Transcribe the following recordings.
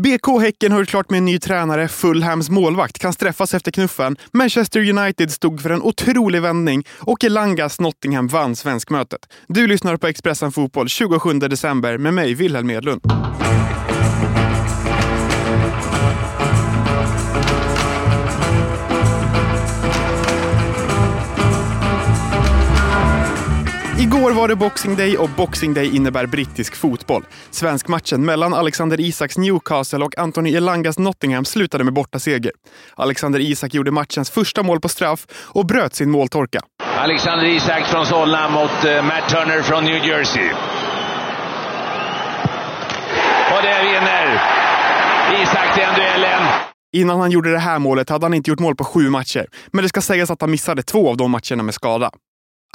BK Häcken har gjort klart med en ny tränare. Fulhams målvakt kan straffas efter knuffen. Manchester United stod för en otrolig vändning och Elangas Nottingham vann svenskmötet. Du lyssnar på Expressen Fotboll 27 december med mig, Wilhelm Edlund. Igår var det Boxing Day och Boxing Day innebär brittisk fotboll. Svenskmatchen mellan Alexander Isaks Newcastle och Anthony Elangas Nottingham slutade med bortaseger. Alexander Isak gjorde matchens första mål på straff och bröt sin måltorka. Alexander Isak från Solna mot uh, Matt Turner från New Jersey. Och det vinner Isak den duellen. Innan han gjorde det här målet hade han inte gjort mål på sju matcher, men det ska sägas att han missade två av de matcherna med skada.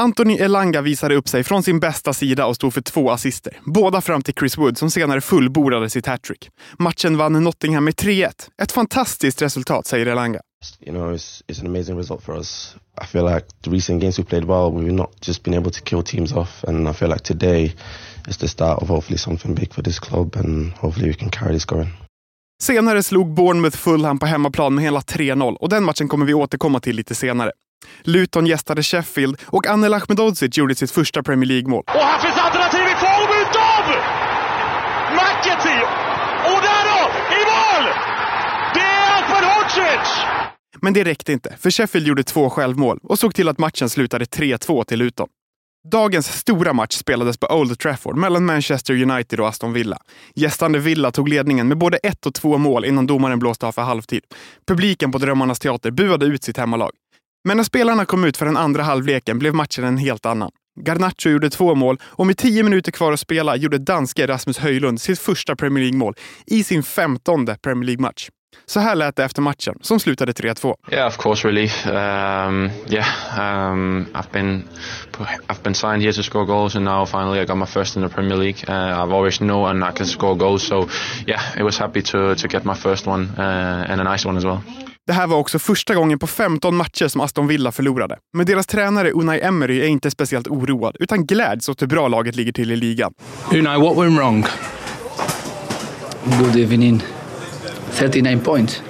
Anthony Elanga visade upp sig från sin bästa sida och stod för två assister. Båda fram till Chris Wood som senare fullbordade sitt hattrick. Matchen vann Nottingham med 3-1. Ett fantastiskt resultat, säger Elanga. You know, it's, it's an amazing result for us. I feel like the recent games we played well, we've not just been able to kill teams off. And I feel like today is the start of hopefully something big for this club and hopefully we can carry this going. Senare slog Bournemouth Fulham på hemmaplan med hela 3-0 och den matchen kommer vi återkomma till lite senare. Luton gästade Sheffield och Anel Ahmedhodzic gjorde sitt första Premier League-mål. Och här finns alternativ i form utav McAtee! Och där då, i mål! Det är Ahmedhodzic! Men det räckte inte, för Sheffield gjorde två självmål och såg till att matchen slutade 3-2 till Luton. Dagens stora match spelades på Old Trafford mellan Manchester United och Aston Villa. Gästande Villa tog ledningen med både ett och två mål innan domaren blåste av för halvtid. Publiken på Drömmarnas teater buade ut sitt hemmalag. Men när spelarna kom ut för den andra halvleken blev matchen en helt annan. Garnacho gjorde två mål och med tio minuter kvar att spela gjorde danske Rasmus Höjlund sitt första Premier League-mål i sin femtonde Premier League-match. Så här lät det efter matchen, som slutade 3-2. Yeah, of course, relief. Um, yeah, um, I've been I've been signed here to score goals, and now finally I got my first in the Premier League. Uh, I've always known I can score goals, so yeah, it was happy to to get my first one uh, and a nice one as well. Det här var också första gången på 15 matcher som Aston Villa förlorade. Men deras tränare Unai Emery är inte speciellt oroad, utan gläds åt hur bra laget ligger till i ligan. Unai, what went wrong? Good evening. 39 points.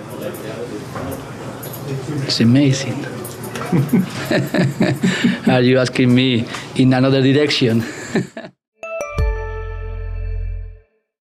It's amazing. Are you asking me in another direction?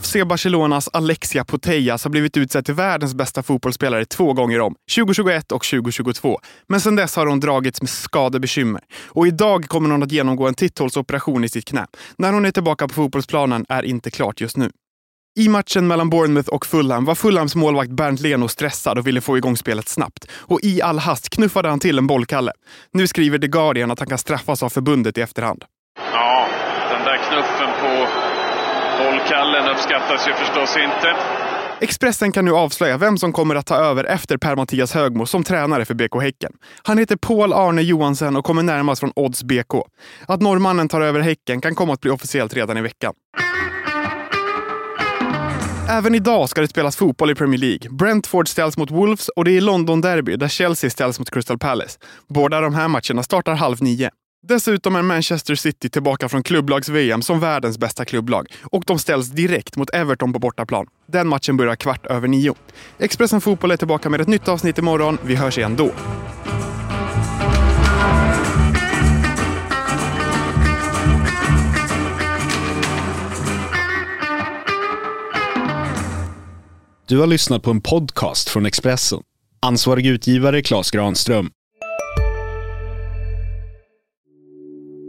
FC Barcelonas Alexia Putellas har blivit utsedd till världens bästa fotbollsspelare två gånger om, 2021 och 2022. Men sedan dess har hon dragits med skadebekymmer. Och idag kommer hon att genomgå en titthålsoperation i sitt knä. När hon är tillbaka på fotbollsplanen är inte klart just nu. I matchen mellan Bournemouth och Fulham var Fulhams målvakt Bernt Leno stressad och ville få igång spelet snabbt. Och i all hast knuffade han till en bollkalle. Nu skriver The Guardian att han kan straffas av förbundet i efterhand. Ja, den där knuffen på bollkallen uppskattas ju förstås inte. Expressen kan nu avslöja vem som kommer att ta över efter Per-Mattias Högmo som tränare för BK Häcken. Han heter Paul Arne Johansen och kommer närmast från Odds BK. Att norrmannen tar över Häcken kan komma att bli officiellt redan i veckan. Även idag ska det spelas fotboll i Premier League. Brentford ställs mot Wolves och det är London Derby där Chelsea ställs mot Crystal Palace. Båda de här matcherna startar halv nio. Dessutom är Manchester City tillbaka från klubblags-VM som världens bästa klubblag och de ställs direkt mot Everton på bortaplan. Den matchen börjar kvart över nio. Expressen Fotboll är tillbaka med ett nytt avsnitt imorgon. Vi hörs igen då. Du har lyssnat på en podcast från Expressen. Ansvarig utgivare Klas Granström.